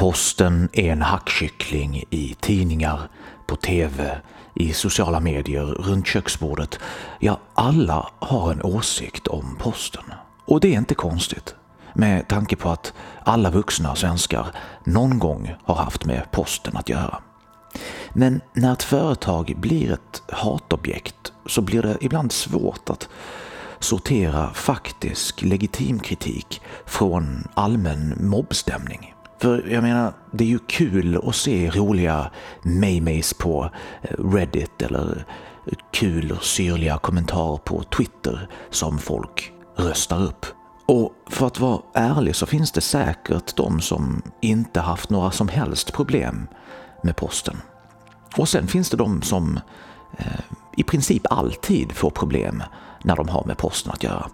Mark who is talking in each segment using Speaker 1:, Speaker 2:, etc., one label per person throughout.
Speaker 1: Posten är en hackkyckling i tidningar, på TV, i sociala medier, runt köksbordet. Ja, alla har en åsikt om posten. Och det är inte konstigt med tanke på att alla vuxna svenskar någon gång har haft med posten att göra. Men när ett företag blir ett hatobjekt så blir det ibland svårt att sortera faktisk legitim kritik från allmän mobbstämning. För jag menar, det är ju kul att se roliga memes på eh, Reddit eller eh, kul och syrliga kommentarer på Twitter som folk röstar upp. Och för att vara ärlig så finns det säkert de som inte haft några som helst problem med posten. Och sen finns det de som eh, i princip alltid får problem när de har med posten att göra.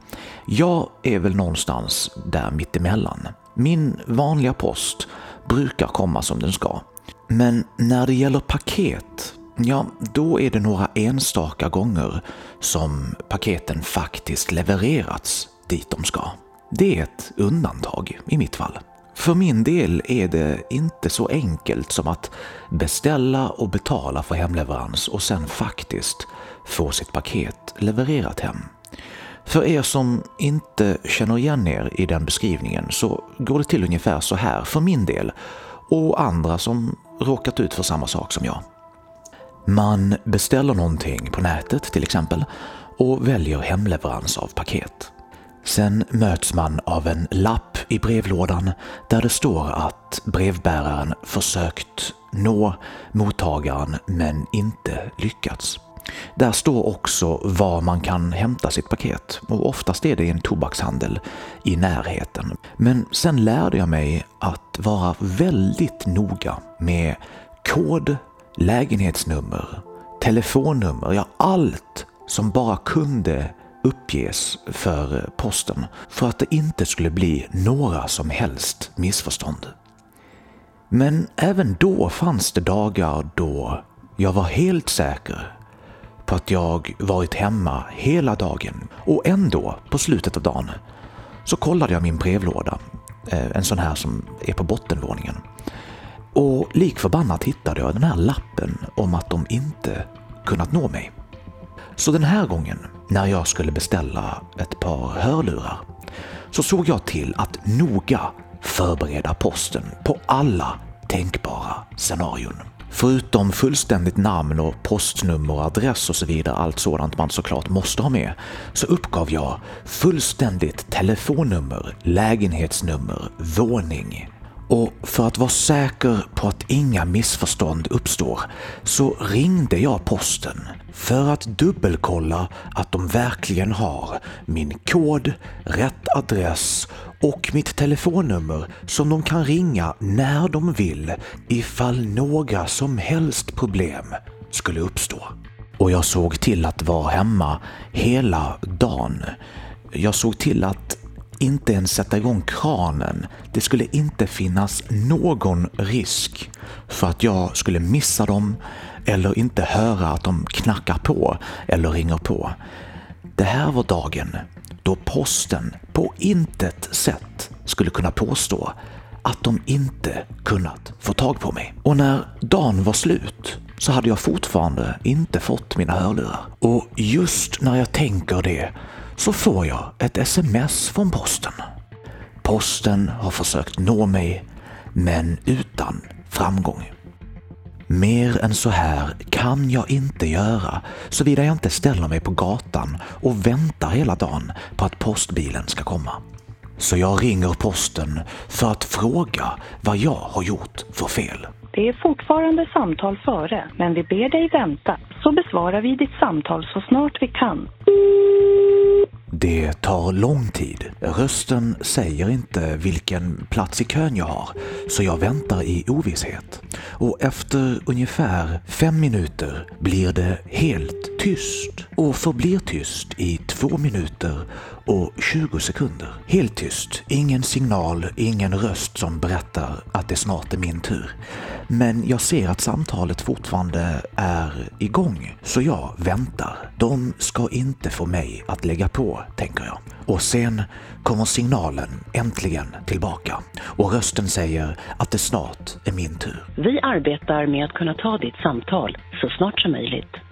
Speaker 1: Jag är väl någonstans där mittemellan. Min vanliga post brukar komma som den ska. Men när det gäller paket, ja, då är det några enstaka gånger som paketen faktiskt levererats dit de ska. Det är ett undantag i mitt fall. För min del är det inte så enkelt som att beställa och betala för hemleverans och sen faktiskt få sitt paket levererat hem. För er som inte känner igen er i den beskrivningen så går det till ungefär så här för min del och andra som råkat ut för samma sak som jag. Man beställer någonting på nätet till exempel och väljer hemleverans av paket. Sen möts man av en lapp i brevlådan där det står att brevbäraren försökt nå mottagaren men inte lyckats. Där står också var man kan hämta sitt paket och oftast är det i en tobakshandel i närheten. Men sen lärde jag mig att vara väldigt noga med kod, lägenhetsnummer, telefonnummer, ja allt som bara kunde uppges för posten för att det inte skulle bli några som helst missförstånd. Men även då fanns det dagar då jag var helt säker på att jag varit hemma hela dagen och ändå på slutet av dagen så kollade jag min brevlåda, eh, en sån här som är på bottenvåningen. Och lik förbannat hittade jag den här lappen om att de inte kunnat nå mig. Så den här gången, när jag skulle beställa ett par hörlurar, så såg jag till att noga förbereda posten på alla tänkbara scenarion. Förutom fullständigt namn och postnummer, adress och så vidare, allt sådant man såklart måste ha med, så uppgav jag fullständigt telefonnummer, lägenhetsnummer, våning, och för att vara säker på att inga missförstånd uppstår så ringde jag posten för att dubbelkolla att de verkligen har min kod, rätt adress och mitt telefonnummer som de kan ringa när de vill ifall några som helst problem skulle uppstå. Och jag såg till att vara hemma hela dagen. Jag såg till att inte ens sätta igång kranen. Det skulle inte finnas någon risk för att jag skulle missa dem eller inte höra att de knackar på eller ringer på. Det här var dagen då posten på intet sätt skulle kunna påstå att de inte kunnat få tag på mig. Och när dagen var slut så hade jag fortfarande inte fått mina hörlurar. Och just när jag tänker det så får jag ett sms från posten. Posten har försökt nå mig, men utan framgång. Mer än så här kan jag inte göra såvida jag inte ställer mig på gatan och väntar hela dagen på att postbilen ska komma. Så jag ringer posten för att fråga vad jag har gjort för fel.
Speaker 2: Det är fortfarande samtal före, men vi ber dig vänta så besvarar vi ditt samtal så snart vi kan.
Speaker 1: Det tar lång tid. Rösten säger inte vilken plats i kön jag har, så jag väntar i ovisshet. Och efter ungefär fem minuter blir det helt tyst och förblir tyst i två minuter och 20 sekunder. Helt tyst, ingen signal, ingen röst som berättar att det snart är min tur. Men jag ser att samtalet fortfarande är igång, så jag väntar. De ska inte få mig att lägga på, tänker jag. Och sen kommer signalen äntligen tillbaka och rösten säger att det snart är min tur.
Speaker 2: Vi arbetar med att kunna ta ditt samtal så snart som möjligt.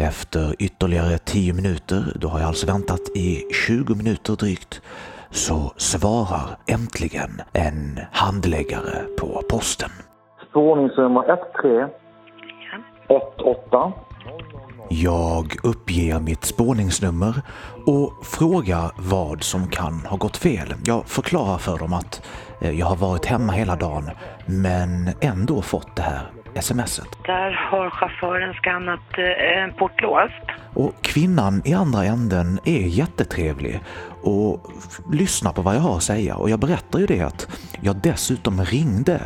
Speaker 1: Efter ytterligare 10 minuter, då har jag alltså väntat i 20 minuter drygt, så svarar äntligen en handläggare på posten.
Speaker 3: Spårningsnummer 1318.
Speaker 1: Jag uppger mitt spårningsnummer och frågar vad som kan ha gått fel. Jag förklarar för dem att eh, jag har varit hemma hela dagen men ändå fått det här smset.
Speaker 4: Där har chauffören skannat eh, en portlås.
Speaker 1: Och kvinnan i andra änden är jättetrevlig och lyssnar på vad jag har att säga och jag berättar ju det att jag dessutom ringde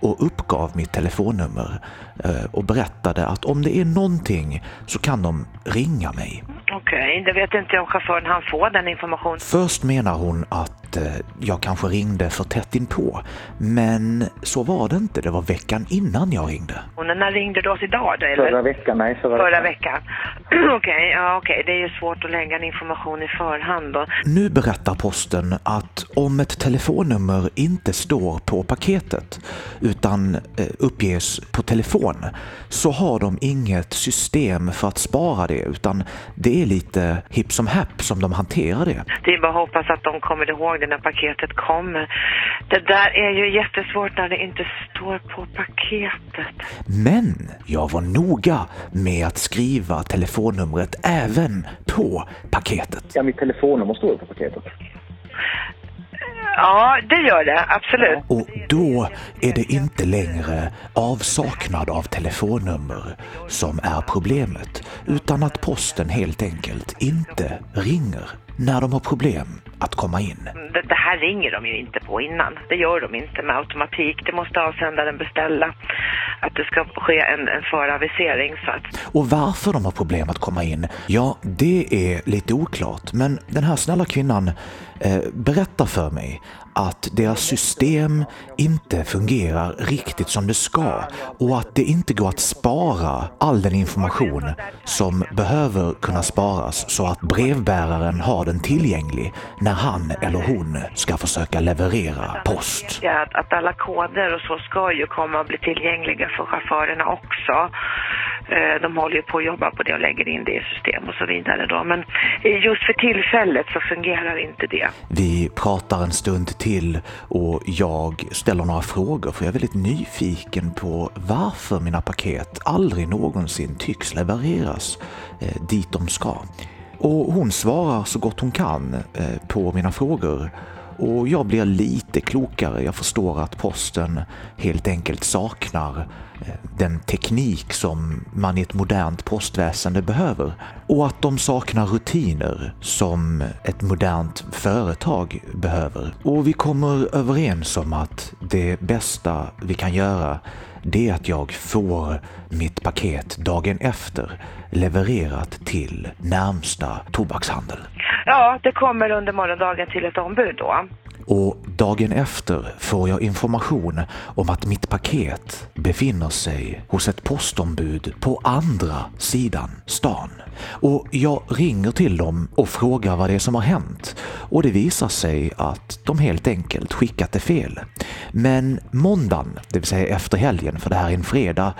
Speaker 1: och uppgav mitt telefonnummer eh, och berättade att om det är någonting så kan de ringa mig.
Speaker 4: Okej, det vet inte jag om chauffören han få den informationen.
Speaker 1: Först menar hon att eh, jag kanske ringde för tätt inpå, men så var det inte. Det var veckan innan jag ringde.
Speaker 4: Och när ringde du oss idag då, eller?
Speaker 3: Förra veckan, nej förra,
Speaker 4: Förra
Speaker 3: veckan.
Speaker 4: Okej, ja okej. Det är ju svårt att lägga en information i förhand då.
Speaker 1: Nu berättar posten att om ett telefonnummer inte står på paketet utan eh, uppges på telefon så har de inget system för att spara det utan det är lite hipp som happ som de hanterar det.
Speaker 4: Det är bara att hoppas att de kommer ihåg det när paketet kommer. Det där är ju jättesvårt när det inte står på paketet.
Speaker 1: Men jag var noga med att skriva telefonnumret även på paketet.
Speaker 3: Ja, mitt telefonnummer står på paketet.
Speaker 4: Ja, det gör det. Absolut.
Speaker 1: Och då är det inte längre avsaknad av telefonnummer som är problemet, utan att posten helt enkelt inte ringer när de har problem att komma in.
Speaker 4: Det, det här ringer de ju inte på innan. Det gör de inte med automatik. Det måste avsändaren beställa. Att det ska ske en, en föravisering. Så att,
Speaker 1: Och varför de har problem att komma in, ja, det är lite oklart. Men den här snälla kvinnan eh, berättar för mig att deras system inte fungerar riktigt som det ska och att det inte går att spara all den information som behöver kunna sparas så att brevbäraren har den tillgänglig när han eller hon ska försöka leverera post.
Speaker 4: att, att alla koder och så ska ju komma att bli tillgängliga för chaufförerna också. Eh, De håller ju på att jobba på det och lägger in det i system och så vidare då. Men just för tillfället så fungerar inte det.
Speaker 1: Vi pratar en stund till och jag ställer några frågor för jag är väldigt nyfiken på varför mina paket aldrig någonsin tycks levereras eh, dit de ska. Och hon svarar så gott hon kan eh, på mina frågor och jag blir lite klokare. Jag förstår att posten helt enkelt saknar eh, den teknik som man i ett modernt postväsende behöver. Och att de saknar rutiner som ett modernt företag behöver. Och vi kommer överens om att det bästa vi kan göra det är att jag får mitt paket dagen efter levererat till närmsta tobakshandel.
Speaker 4: Ja, det kommer under morgondagen till ett ombud då.
Speaker 1: Och dagen efter får jag information om att mitt paket befinner sig hos ett postombud på andra sidan stan. Och jag ringer till dem och frågar vad det är som har hänt. Och det visar sig att de helt enkelt skickat det fel. Men måndagen, det vill säga efter helgen, för det här är en fredag,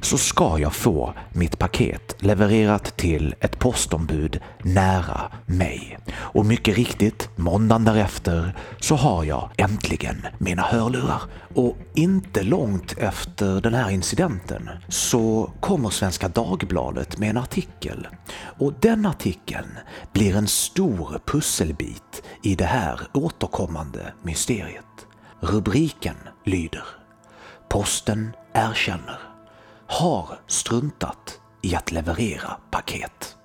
Speaker 1: så ska jag få mitt paket levererat till ett postombud nära mig. Och mycket riktigt, måndagen därefter så har jag äntligen mina hörlurar. Och inte långt efter den här incidenten så kommer Svenska Dagbladet med en artikel. Och den artikeln blir en stor pusselbit i det här återkommande mysteriet. Rubriken lyder Posten erkänner har struntat i att leverera paket.